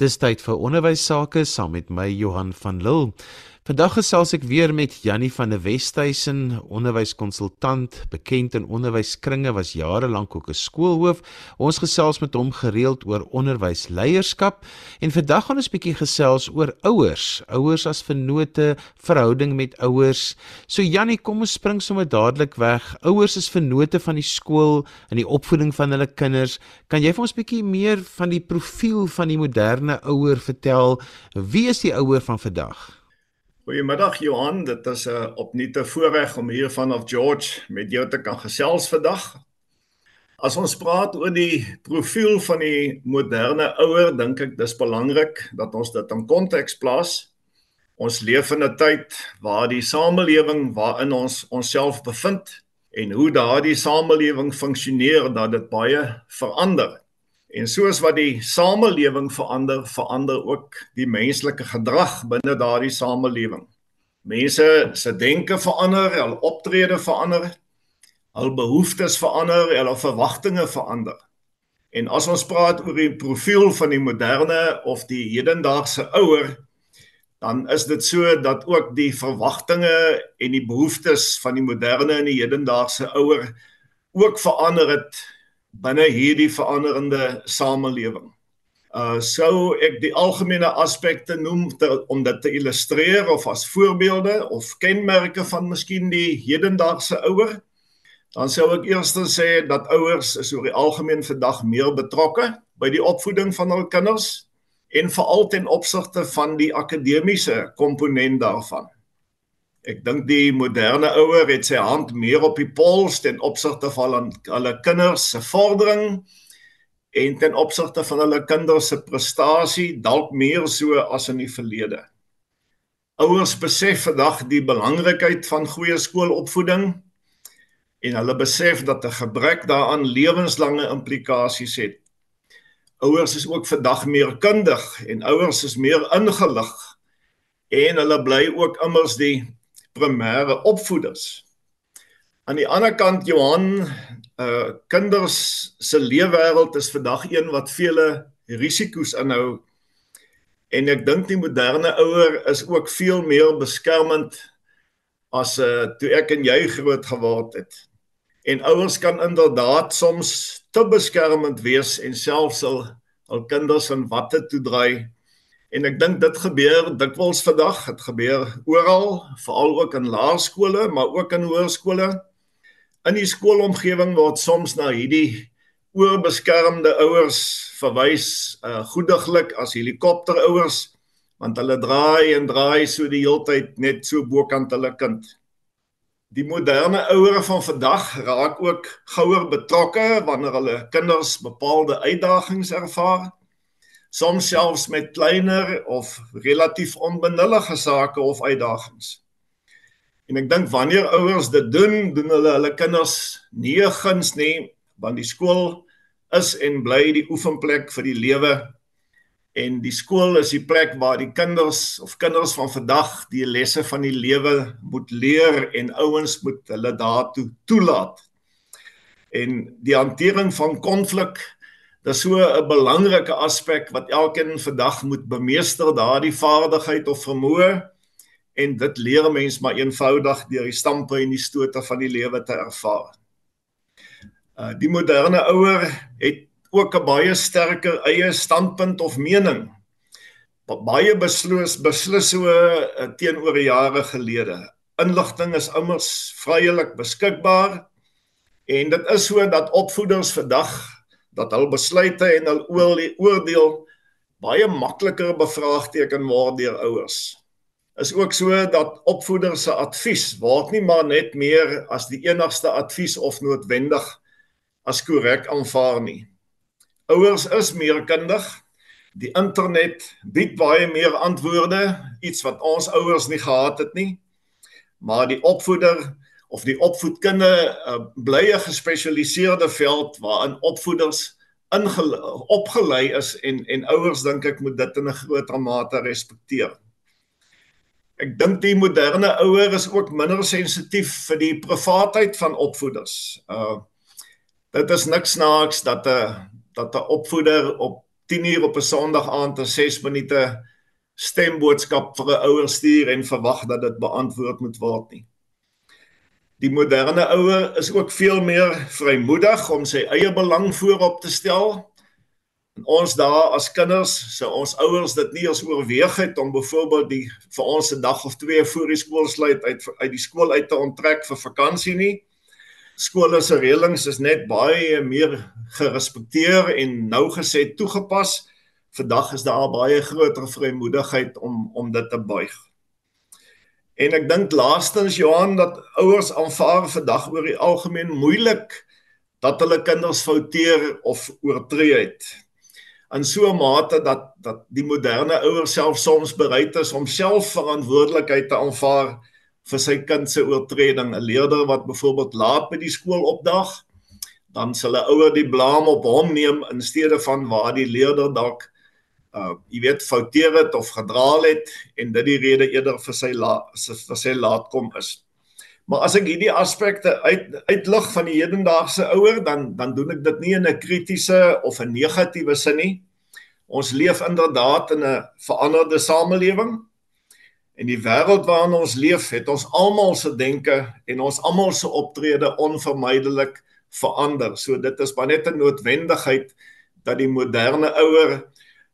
Dis tyd vir onderwys sake saam met my Johan van Lille. Vandag gesels ek weer met Jannie van der Westhuizen, onderwyskonsultant, bekend in onderwyskringe, was jare lank ook 'n skoolhoof. Ons gesels met hom gereeld oor onderwysleierskap en vandag gaan ons 'n bietjie gesels oor ouers, ouers as vennote, verhouding met ouers. So Jannie, kom ons spring sommer dadelik weg. Ouers is vennote van die skool in die opvoeding van hulle kinders. Kan jy vir ons bietjie meer van die profiel van die moderne ouer vertel? Wie is die ouer van vandag? Goeiemiddag Johan, dit is 'n uh, opnuute voorreg om hier vanaf George met jou te kan gesels vandag. As ons praat oor die profiel van die moderne ouer, dink ek dis belangrik dat ons dit in konteks plaas. Ons leef in 'n tyd waar die samelewing waarin ons onsself bevind en hoe daardie samelewing funksioneer, dat dit baie verander. En soos wat die samelewing verander, verander ook die menslike gedrag binne daardie samelewing. Mense se denke verander, hul optrede verander, hul behoeftes verander, hul verwagtinge verander. En as ons praat oor die profiel van die moderne of die hedendaagse ouer, dan is dit so dat ook die verwagtinge en die behoeftes van die moderne en die hedendaagse ouer ook verander het binne hierdie veranderende samelewing. Uh sou ek die algemene aspekte noem ter, om dit te illustreer of as voorbeelde of kenmerke van miskien die hedendaagse ouer, dan sou ek eers sê dat ouers is oor die algemeen vandag meer betrokke by die opvoeding van hul kinders en veral ten opsigte van die akademiese komponent daarvan. Ek dink die moderne ouer het sy hand meer op die pols ten opsigte van hulle kinders se vordering en ten opsigte van hulle kinders se prestasie dalk meer so as in die verlede. Ouers besef vandag die belangrikheid van goeie skoolopvoeding en hulle besef dat 'n gebrek daaraan lewenslange implikasies het. Ouers is ook vandag meer kundig en ouers is meer ingelig en hulle bly ook immers die primêre opvoeders. Aan die ander kant Johan, uh kinders se leefwêreld is vandag een wat vele risiko's inhou. En ek dink die moderne ouer is ook veel meer beskermend as uh toe ek en jy groot geword het. En ouers kan inderdaad soms te beskermend wees en selfs al al kinders in watte toedry En ek dink dit gebeur dikwels vandag, dit gebeur oral, veral ook in laerskole, maar ook in hoërskole. In die skoolomgewing word soms na hierdie oorbeskermde ouers verwys, uh goediglik as helikopterouers, want hulle draai en draai so die heeltyd net so bokant hulle kind. Die moderne ouers van vandag raak ook gouer betrokke wanneer hulle kinders bepaalde uitdagings ervaar soms selfs met kleiner of relatief onbenullige sake of uitdagings. En ek dink wanneer ouers dit doen, doen hulle hulle kinders nie guns nie, want die skool is en bly die oefenplek vir die lewe en die skool is die plek waar die kinders of kinders van vandag die lesse van die lewe moet leer en ouens moet hulle daartoe toelaat. En die hantering van konflik Dis so 'n belangrike aspek wat elkeen vandag moet bemeester daardie vaardigheid of vermoë en dit leer 'n mens maar eenvoudig deur die stampe en die stote van die lewe te ervaar. Uh die moderne ouer het ook 'n baie sterker eie standpunt of mening. Baie besloos beslis so uh, teenoor jare gelede. Inligting is immers vryelik beskikbaar en dit is so dat opvoeders vandag dat hul besluite en hul oordeel baie makliker bevraagteken word deur ouers. Is ook so dat opvoeders se advies word nie maar net meer as die enigste advies of noodwendig as korrek aanvaar nie. Ouers is meer kundig. Die internet bied baie meer antwoorde, iets wat ons ouers nie gehad het nie. Maar die opvoeder of die opvoedkunde uh, bly 'n gespesialiseerde veld waarin opvoeders opgelei is en en ouers dink ek moet dit in 'n groter mate respekteer. Ek dink die moderne ouer is ook minder sensitief vir die privaatheid van opvoeders. Uh dit is niks snaaks dat 'n dat 'n opvoeder op 10:00 op 'n Sondag aand 'n 6 minute stemboodskap vir 'n ouer stuur en verwag dat dit beantwoord moet word nie. Die moderne ouer is ook veel meer vrymoedig om sy eie belang voorop te stel En ons daar as kinders, so ons ouers dit nie as oorweeg het om byvoorbeeld die vir ons 'n dag of twee voor die skoolsluit uit uit die skool uit te onttrek vir vakansie nie. Skole se reëlings is net baie meer gerespekteer en nougeset toegepas. Vandag is daar baie groter vrymoedigheid om om dit te buig. En ek dink laastens Johan dat ouers aanvaar vandag oor die algemeen moeilik dat hulle kinders fouteer of oortree het in so 'n mate dat dat die moderne ouer self soms bereid is om self verantwoordelikheid te aanvaar vir sy kind se oortreding. 'n Leerder wat byvoorbeeld laat by die skool opdag, dan sal 'n ouer die blame op hom neem in steede van waar die leerder dalk uh jy weet fouteer het of gedraal het en dit die rede eerder vir sy la, vir sy laat kom is. Maar as ek hierdie aspekte uit uitlig van die hedendaagse ouer, dan dan doen ek dit nie in 'n kritiese of 'n negatiewe sin nie. Ons leef inderdaad in 'n veranderde samelewing. En die wêreld waarin ons leef, het ons almal se denke en ons almal se optrede onvermydelik verander. So dit is maar net 'n noodwendigheid dat die moderne ouer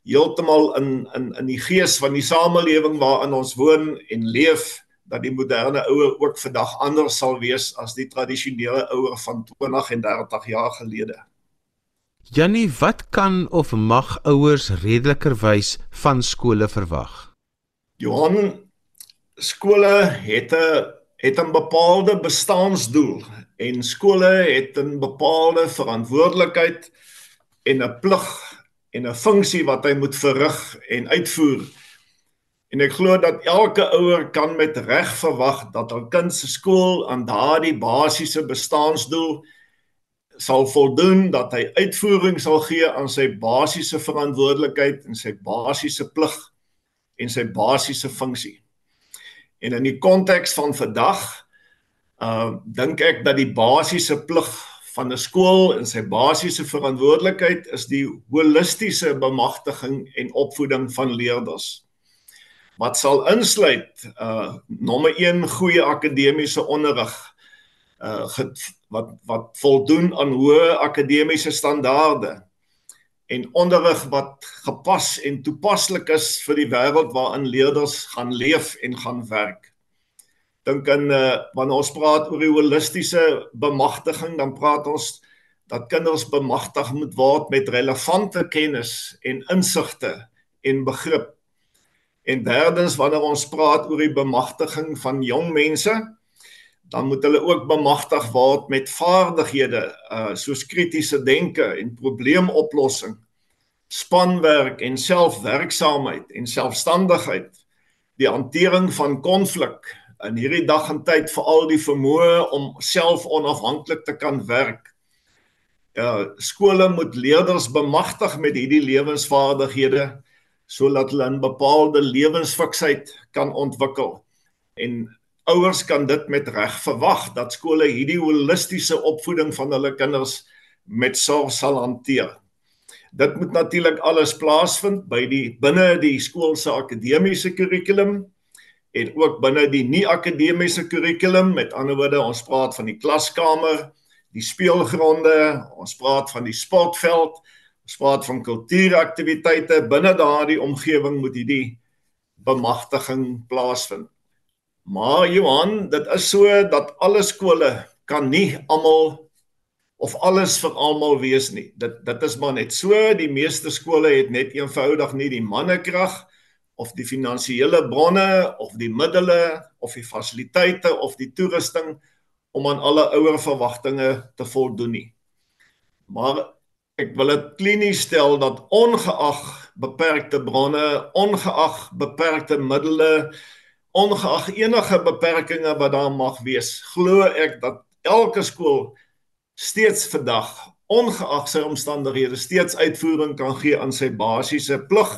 heeltemal in in in die gees van die samelewing waarin ons woon en leef dat die moderne ouer ook vandag anders sal wees as die tradisionele ouer van 20 en 30 jaar gelede. Jannie, wat kan of mag ouers redelikerwys van skole verwag? Johan, skole het 'n het 'n bepaalde bestaansdoel en skole het 'n bepaalde verantwoordelikheid en 'n plig en 'n funksie wat hy moet verrig en uitvoer. En ek glo dat elke ouer kan met reg verwag dat hul kind se skool aan daardie basiese bestaansdoel sal voldoen dat hy uitvoering sal gee aan sy basiese verantwoordelikheid en sy basiese plig en sy basiese funksie. En in die konteks van vandag uh dink ek dat die basiese plig van 'n skool en sy basiese verantwoordelikheid is die holistiese bemagtiging en opvoeding van leerders wat sal insluit uh nommer 1 goeie akademiese onderrig uh wat wat voldoen aan hoë akademiese standaarde en onderrig wat gepas en toepaslik is vir die wêreld waarin leerders gaan leef en gaan werk. Dink in uh wanneer ons praat oor die holistiese bemagtiging dan praat ons dat kinders bemagtig moet word met relevante kennis en insigte en begrip. En derdens wanneer ons praat oor die bemagtiging van jong mense, dan moet hulle ook bemagtig word met vaardighede uh soos kritiese denke en probleemoplossing, spanwerk en selfwerksaamheid en selfstandigheid, die hantering van konflik in hierdie dag en tyd veral die vermoë om self onafhanklik te kan werk. Uh skole moet leerders bemagtig met hierdie lewensvaardighede sodat hulle 'n bepaalde lewensfiksheid kan ontwikkel. En ouers kan dit met reg verwag dat skole hierdie holistiese opvoeding van hulle kinders met sorg sal hanteer. Dit moet natuurlik alles plaasvind by die binne die skool se akademiese kurrikulum en ook binne die nie akademiese kurrikulum. Met ander woorde, ons praat van die klaskamer, die speelgronde, ons praat van die sportveld, Ons praat van kultuuraktiwiteite binne daardie omgewing moet hierdie bemagtiging plaasvind. Maar Johan, dit is so dat alle skole kan nie almal of alles vir almal wees nie. Dit dit is maar net so, die meeste skole het net eenvoudig nie die mannekrag of die finansiële bronne of die middele of die fasiliteite of die toerusting om aan alle ouer verwagtinge te voldoen nie. Maar ek wil dit klinies stel dat ongeag beperkte bronne, ongeag beperkte middele, ongeag enige beperkings wat daar mag wees, glo ek dat elke skool steeds vandag ongeag sy omstandighede steeds uitvoering kan gee aan sy basiese plig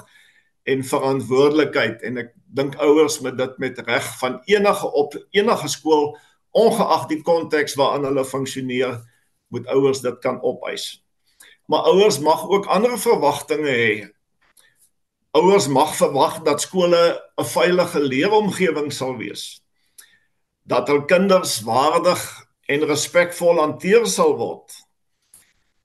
en verantwoordelikheid en ek dink ouers moet dit met reg van enige op enige skool ongeag die konteks waarin hulle funksioneer moet ouers dit kan opeis. Maar ouers mag ook ander verwagtinge hê. Ouers mag verwag dat skole 'n veilige leefomgewing sal wees. Dat hul kinders waardig en respekvol hanteer sal word.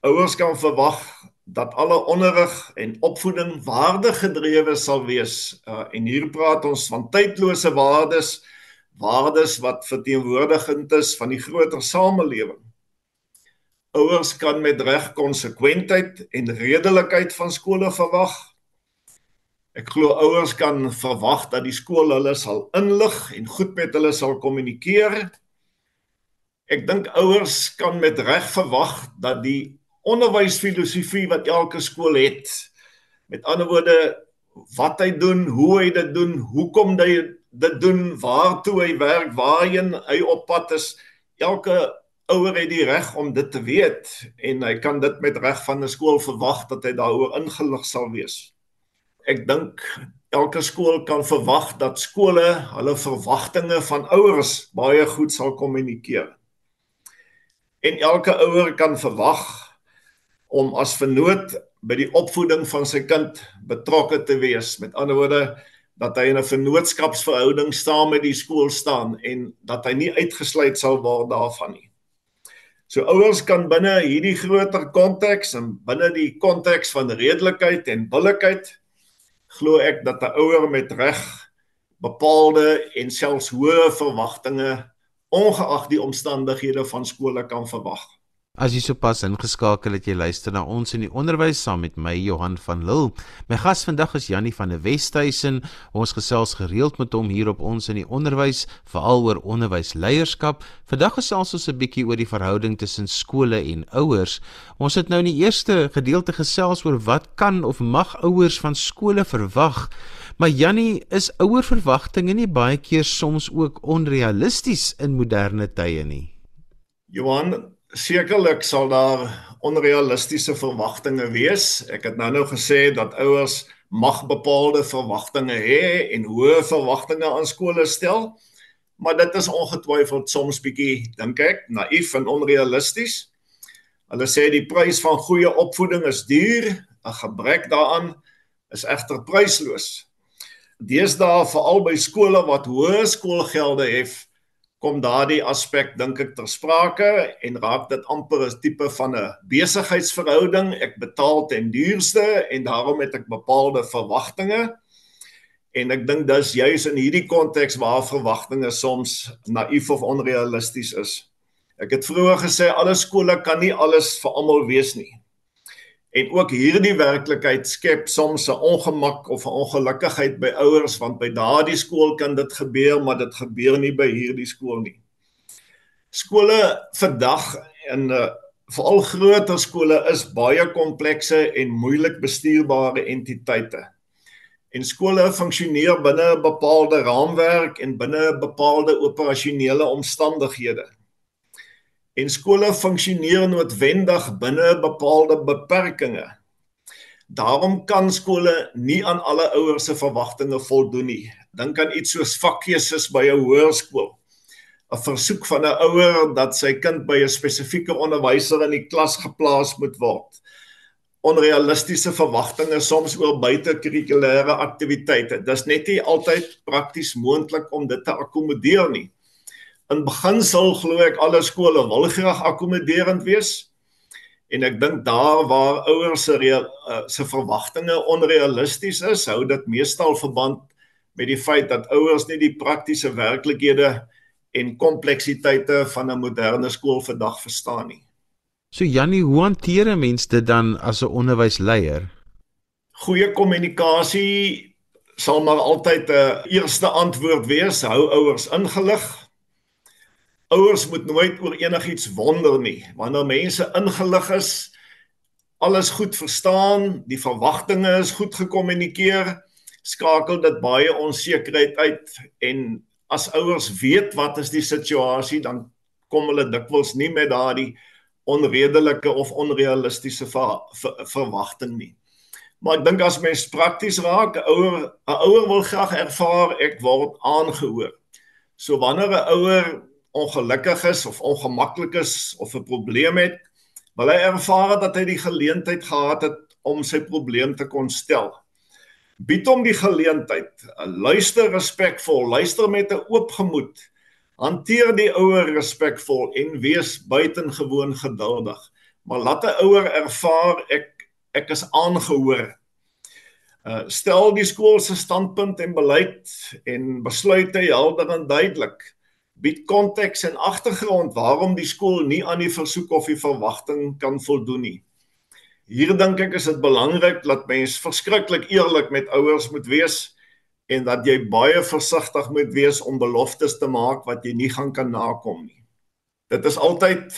Ouers kan verwag dat alle onderrig en opvoeding waardegedrewe sal wees. Uh, en hier praat ons van tydlose waardes, waardes wat verteenwoordigend is van die groter samelewing. Ouers kan met reg konsekwentheid en redelikheid van skole verwag. Ek glo ouers kan verwag dat die skool hulle sal inlig en goed met hulle sal kommunikeer. Ek dink ouers kan met reg verwag dat die onderwysfilosofie wat elke skool het, met ander woorde wat hy doen, hoe hy dit doen, hoekom hy dit doen, waartoe hy werk, waarheen hy op pad is, elke ouer het die reg om dit te weet en hy kan dit met reg van 'n skool verwag dat hy daaroor ingelig sal wees ek dink elke skool kan verwag dat skole hulle verwagtinge van ouers baie goed sal kommunikeer. En elke ouer kan verwag om as vernoot by die opvoeding van sy kind betrokke te wees. Met ander woorde dat hy in 'n vennootskapsverhouding staan met die skool staan en dat hy nie uitgesluit sal word daarvan nie. So ouers kan binne hierdie groter konteks en binne die konteks van redelikheid en billikheid glo ek dat 'n ouer met reg bepaalde en selfs hoë verwagtinge ongeag die omstandighede van skole kan verwag. As jy sopas ingeskakel het jy luister na ons in die onderwys saam met my Johan van Lille. My gas vandag is Jannie van der Westhuizen. Ons gesels gereeld met hom hier op ons in die onderwys, veral oor onderwysleierskap. Vandag gesels ons 'n bietjie oor die verhouding tussen skole en ouers. Ons het nou in die eerste gedeelte gesels oor wat kan of mag ouers van skole verwag. Maar Jannie, is ouer verwagtinge nie baie keer soms ook onrealisties in moderne tye nie? Johan, Sekerlik sal daar onrealistiese verwagtinge wees. Ek het nou-nou gesê dat ouers mag bepaalde verwagtinge hê en hoë verwagtinge aan skole stel. Maar dit is ongetwyfeld soms bietjie, dink ek, naïef en onrealisties. Hulle sê die prys van goeie opvoeding is duur, 'n gebrek daaraan is egter prysloos. Deesdae veral by skole wat hoë skoolgelde het, kom daardie aspek dink ek ter sprake en raak dit amper 'n tipe van 'n besigheidsverhouding. Ek betaal ten duurste en daarom het ek bepaalde verwagtinge. En ek dink dis juis in hierdie konteks waar verwagtinge soms naïef of onrealisties is. Ek het vroeër gesê alle skole kan nie alles vir almal wees nie. En ook hierdie werklikheid skep soms 'n ongemak of 'n ongelukkigheid by ouers want by daardie skool kan dit gebeur, maar dit gebeur nie by hierdie skool nie. Skole vandag en uh, veral groter skole is baie komplekse en moeilik bestuurbare entiteite. En skole funksioneer binne 'n bepaalde raamwerk en binne 'n bepaalde operasionele omstandighede en skole funksioneer noodwendig binne bepaalde beperkings. Daarom kan skole nie aan alle ouers se verwagtinge voldoen nie. Dink aan iets soos vakkeuses by 'n hoërskool. 'n Versoek van 'n ouer dat sy kind by 'n spesifieke onderwyser in die klas geplaas moet word. Onrealistiese verwagtinge soms oor buitekurrikulêre aktiwiteite. Dis net nie altyd prakties moontlik om dit te akkommodeer nie in beginsel glo ek alle skole wil graag akkommoderend wees. En ek dink daar waar ouers se uh, se verwagtinge onrealisties is, hou dit meestal verband met die feit dat ouers nie die praktiese werklikhede en kompleksiteite van 'n moderne skool vandag verstaan nie. So Jannie, hoe hanteer 'n mens dit dan as 'n onderwysleier? Goeie kommunikasie sal maar altyd 'n eerste antwoord wees. Hou ouers ingelig, ouers moet nooit oor enigiets wonder nie. Wanneer mense ingelig is, alles goed verstaan, die verwagtinge is goed gekommunikeer, skakel dit baie onsekerheid uit en as ouers weet wat is die situasie, dan kom hulle dikwels nie met daardie onredelike of onrealistiese ver, ver, verwagting nie. Maar ek dink as mens prakties raak, 'n ouer 'n ouer wil graag ervaar ek word aangehoor. So wanneer 'n ouer ongelukkig is of ongemaklik is of 'n probleem het, wil hy ervaar dat hy die geleentheid gehad het om sy probleem te kon stel. Bied hom die geleentheid. Luister respekvol, luister met 'n oop gemoed. Hanteer die ouer respekvol en wees buitengewoon geduldig. Maar laat 'n ouer ervaar ek ek is aangehoor. Uh stel die skool se standpunt en beleid en besluite helder en duidelik bied konteks en agtergrond waarom die skool nie aan die versoek of die verwagting kan voldoen nie. Hier dink ek is dit belangrik dat mens verskriklik eerlik met ouers moet wees en dat jy baie versigtig moet wees om beloftes te maak wat jy nie gaan kan nakom nie. Dit is altyd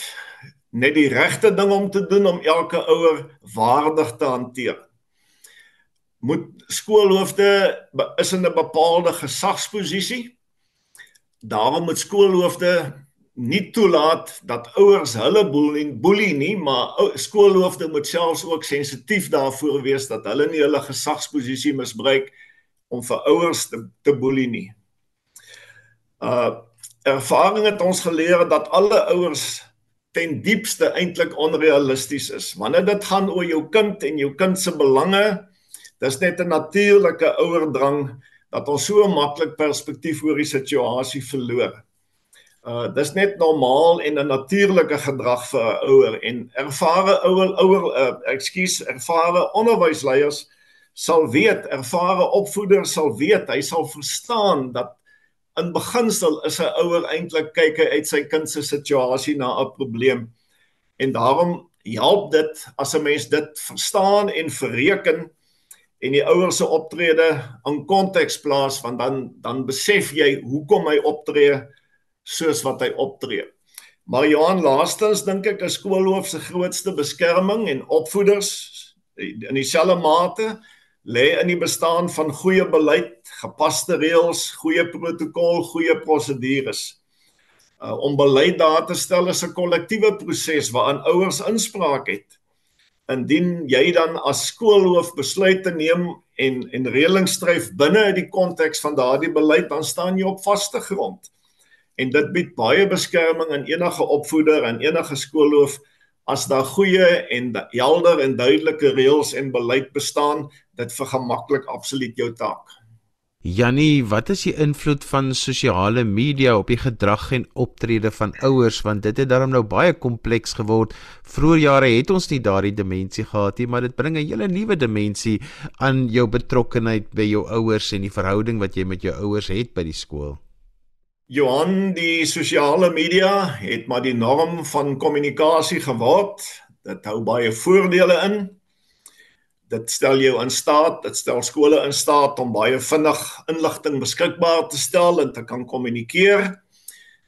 net die regte ding om te doen om elke ouer waardig te hanteer. Moet skoolhoofde is in 'n bepaalde gesagsposisie Daarom moet skoolhoofde nie toelaat dat ouers hulle boelie boelie nie, maar skoolhoofde moet selfs ook sensitief daarvoor wees dat hulle nie hulle gesagsposisie misbruik om vir ouers te, te boelie nie. Uh ervaring het ons geleer dat alle ouers ten diepste eintlik onrealisties is. Wanneer dit gaan oor jou kind en jou kind se belange, dis net 'n natuurlike ouerdrang dat ons so maklik perspektief oor die situasie verloor. Uh dis net normaal en 'n natuurlike gedrag vir 'n ouer en ervare ouer ouer uh, ekskuus ervare onderwysleiers sal weet, ervare opvoeders sal weet, hy sal verstaan dat in beginsel is 'n ouer eintlik kyk uit sy kind se situasie na 'n probleem. En daarom help dit as 'n mens dit verstaan en verreken en die ouers se optrede in konteks plaas want dan dan besef jy hoekom hy optree soos wat hy optree. Maar Johan laastens dink ek 'n skoolhoof se grootste beskerming en opvoeders in dieselfde mate lê in die bestaan van goeie beleid, gepaste reëls, goeie protokol, goeie prosedures. Uh, om beleid daar te stel is 'n kollektiewe proses waarin ouers inspraak het indien jy dan as skoolhoof besluite neem en en reëlings stryf binne die konteks van daardie beleid dan staan jy op vaste grond. En dit bied baie beskerming aan enige opvoeder en enige skoolhoof as daar goeie en helder en duidelike reëls en beleid bestaan, dit vergemaklik absoluut jou taak. Jannie, wat is die invloed van sosiale media op die gedrag en optrede van ouers want dit het daarom nou baie kompleks geword. Vroeger jare het ons nie daardie dimensie gehad nie, maar dit bring 'n hele nuwe dimensie aan jou betrokkeheid by jou ouers en die verhouding wat jy met jou ouers het by die skool. Johan, die sosiale media het maar die norm van kommunikasie geword. Dit hou baie voordele in, dit stel jou in staat, dit stel skole in staat om baie vinnig inligting beskikbaar te stel en te kan kommunikeer.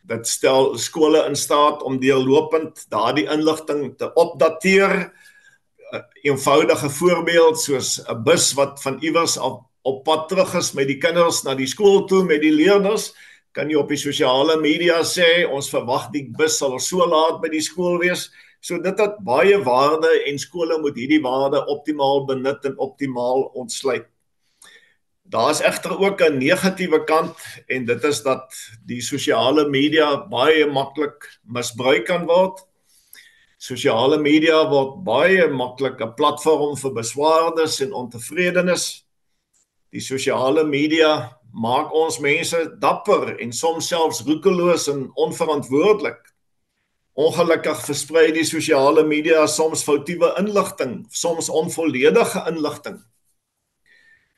Dit stel skole in staat om deurlopend daardie inligting te opdateer. 'n Eenvoudige voorbeeld soos 'n bus wat van iewers op op pad terug is met die kinders na die skool toe met die leerders, kan jy op die sosiale media sê ons verwag die bus sal so laat by die skool wees So dit het baie waarde en skole moet hierdie waarde optimaal benut en optimaal ontsluit. Daar's egter ook 'n negatiewe kant en dit is dat die sosiale media baie maklik misbruik kan word. Sosiale media word baie maklik 'n platform vir beswaardes en ontevredenes. Die sosiale media maak ons mense dapper en soms selfs roekeloos en onverantwoordelik. Ongelukkig versprei die sosiale media soms foutiewe inligting, soms onvolledige inligting.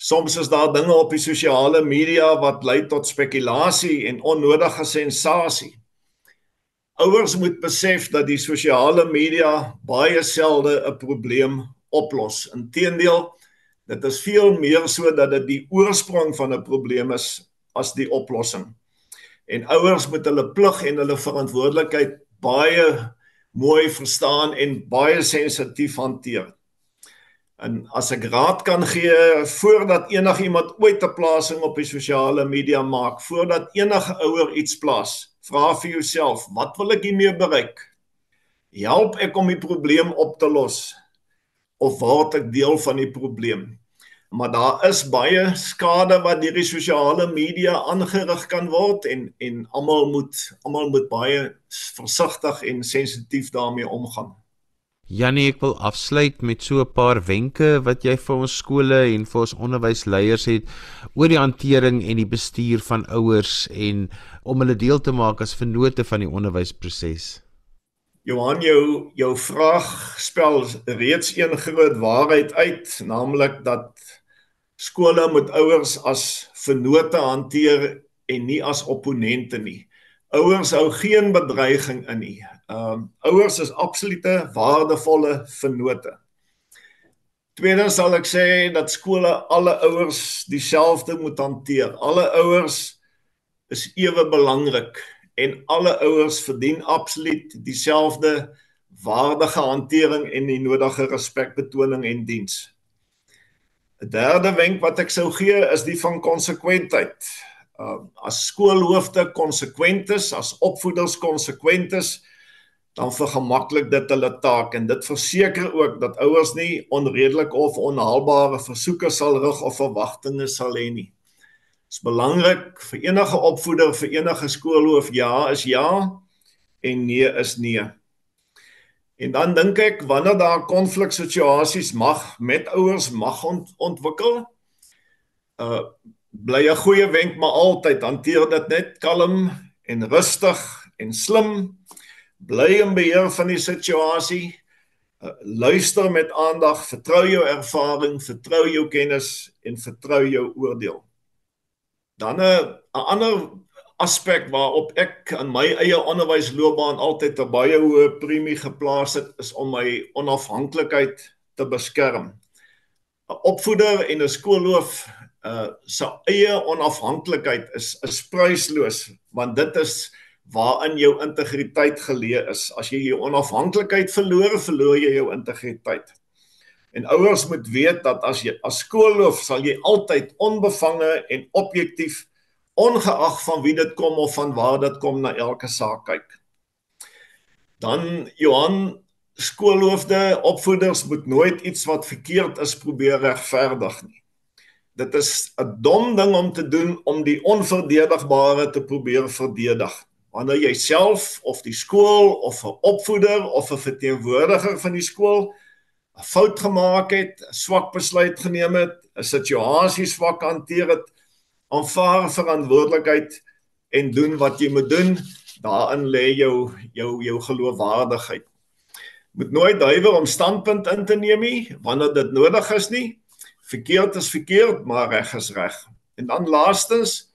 Soms is daar dinge op die sosiale media wat lei tot spekulasie en onnodige sensasie. Ouers moet besef dat die sosiale media baie selde 'n probleem oplos. Inteendeel, dit is veel meer so dat dit die oorsprong van 'n probleem is as die oplossing. En ouers moet hulle plig en hulle verantwoordelikheid baie mooi verstaan en baie sensitief hanteer. En as ek raad kan gee voordat enigiemand ooit 'n plasing op die sosiale media maak, voordat enige ouer iets plaas, vra vir jouself, wat wil ek hiermee bereik? Help ek om die probleem op te los of word ek deel van die probleem? Maar daar is baie skade wat deur die sosiale media aangerig kan word en en almal moet almal moet baie versigtig en sensitief daarmee omgaan. Janie, ek wil afsluit met so 'n paar wenke wat jy vir ons skole en vir ons onderwysleiers het oor die hantering en die bestuur van ouers en om hulle deel te maak as vennote van die onderwysproses. Johan jou jou vraag spel reeds een groot waarheid uit, naamlik dat skole moet ouers as vennote hanteer en nie as opponente nie. Ouers hou geen bedreiging in nie. Ehm um, ouers is absolute waardevolle vennote. Tweedens sal ek sê dat skole alle ouers dieselfde moet hanteer. Alle ouers is ewe belangrik en alle ouers verdien absoluut dieselfde waardige hantering en die nodige respekbetoning en diens. 'n Derde wenk wat ek sou gee is die van konsekwentheid. Uh, as skoolhoofde konsekwent is, as opvoeders konsekwent is, dan vergemaklik dit hulle taak en dit verseker ook dat ouers nie onredelike of onhaalbare versoeke sal rig of verwagtinge sal hê nie is belangrik vir enige opvoeder, vir enige skoolhoof ja is ja en nee is nee. En dan dink ek wanneer daar konfliksituasies mag met ouers mag ont ontwikkel, uh bly 'n goeie wenk maar altyd hanteer dit net kalm en rustig en slim. Bly in beheer van die situasie. Uh, luister met aandag, vertrou jou ervaring, vertrou jou kennis en vertrou jou oordeel. Dan 'n 'n ander aspek waarop ek in my eie onderwysloopbaan altyd 'n baie hoë premie geplaas het, is om my onafhanklikheid te beskerm. 'n Opvoeder en 'n skoolhoof uh se eie onafhanklikheid is is prysloos want dit is waarin jou integriteit geleë is. As jy jou onafhanklikheid verloor, verloor jy jou integriteit. En ouers moet weet dat as jy as skoolhoof sal jy altyd onbevange en objektief ongeag van wie dit kom of van waar dit kom na elke saak kyk. Dan Johan skoolhoofde opvoeders moet nooit iets wat verkeerd is probeer regverdig nie. Dit is 'n dom ding om te doen om die onverdedigbare te probeer verdedig. Wanneer jy self of die skool of 'n opvoeder of 'n verteenwoordiger van die skool 'n fout gemaak het, 'n swak besluit geneem het, 'n situasie swak hanteer het, aanvaar verantwoordelikheid en doen wat jy moet doen, daarin lê jou jou jou geloofwaardigheid. Moet nooit duiwer om standpunt in te neem nie wanneer dit nodig is nie. Verkeerd is verkeerd, maar reg is reg. En dan laastens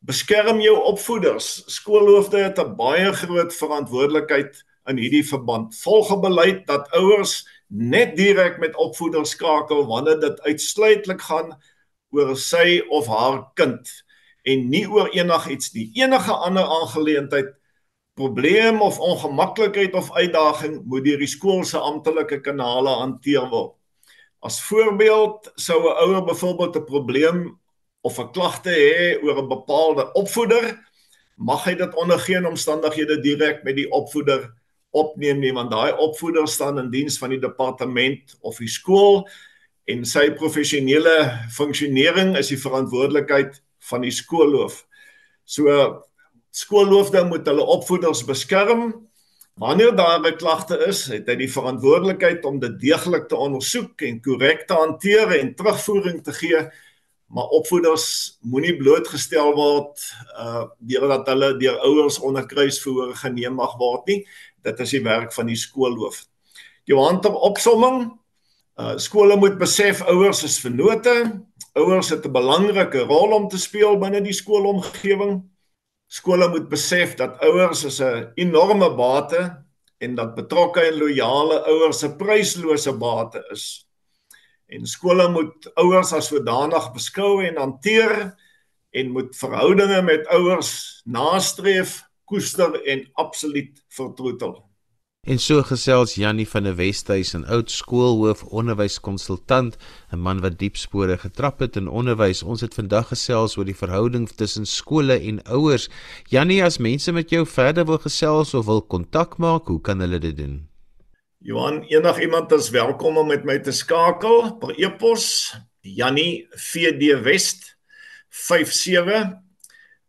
beskerm jou opvoeders. Skoolhoofde het 'n baie groot verantwoordelikheid in hierdie verband. Volg 'n beleid dat ouers net direk met opvoeders skakel wanneer dit uitsluitlik gaan oor sy of haar kind en nie oor enigiets nie. Enige ander aangeleentheid, probleem of ongemaklikheid of uitdaging moet deur die skool se amptelike kanale hanteer word. As voorbeeld sou 'n ouer byvoorbeeld 'n probleem of 'n klagte hê oor 'n bepaalde opvoeder, mag hy dit onder geen omstandighede direk met die opvoeder opneem nie want daai opvoeder staan in diens van die departement of die skool en sy professionele funksionering is die verantwoordelikheid van die skoolhoof. So skoolhoofde moet hulle opvoeders beskerm. Wanneer daar 'n klagte is, het hy die verantwoordelikheid om dit deeglik te ondersoek en korrek te hanteer en terugvoering te gee. Maar opvoeders moenie blootgestel word uh deurdat hulle deur ouers onder kruisverhoor geneem mag word nie. Dit is die werk van die skoolhoof. Johan ter opsomming, uh skole moet besef ouers is vennote. Ouers het 'n belangrike rol om te speel binne die skoolomgewing. Skole moet besef dat ouers is 'n enorme bate en dat betrokke en loyale ouers 'n pryslose bate is. En skole moet ouers as sodanig beskou en hanteer en moet verhoudinge met ouers nastreef koester en absoluut vertroetel. En so gesels Jannie van der Westhuys, 'n oud skoolhoof onderwyskonsultant, 'n man wat diep spore getrap het in onderwys. Ons het vandag gesels oor die verhouding tussen skole en ouers. Jannie, as mense met jou verder wil gesels of wil kontak maak, hoe kan hulle dit doen? Johan, enigiemand is welkom om met my te skakel per e-pos Jannie VDWest 57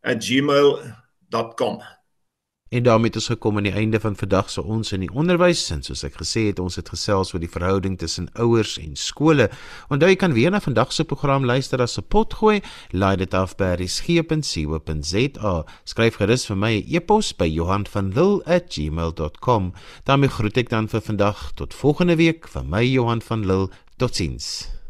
@gmail.com. En daarmee het ons gekom aan die einde van vandag se ons in die onderwys en soos ek gesê het, ons het gesels oor die verhouding tussen ouers en skole. Onthou jy kan weer na vandag se program luister as 'n potgooi. Laai dit af by resgep.co.za. Skryf gerus vir my 'n e e-pos by Johan.van Lille@gmail.com. daarmee groet ek dan vir vandag tot volgende week van my Johan van Lille. Totsiens.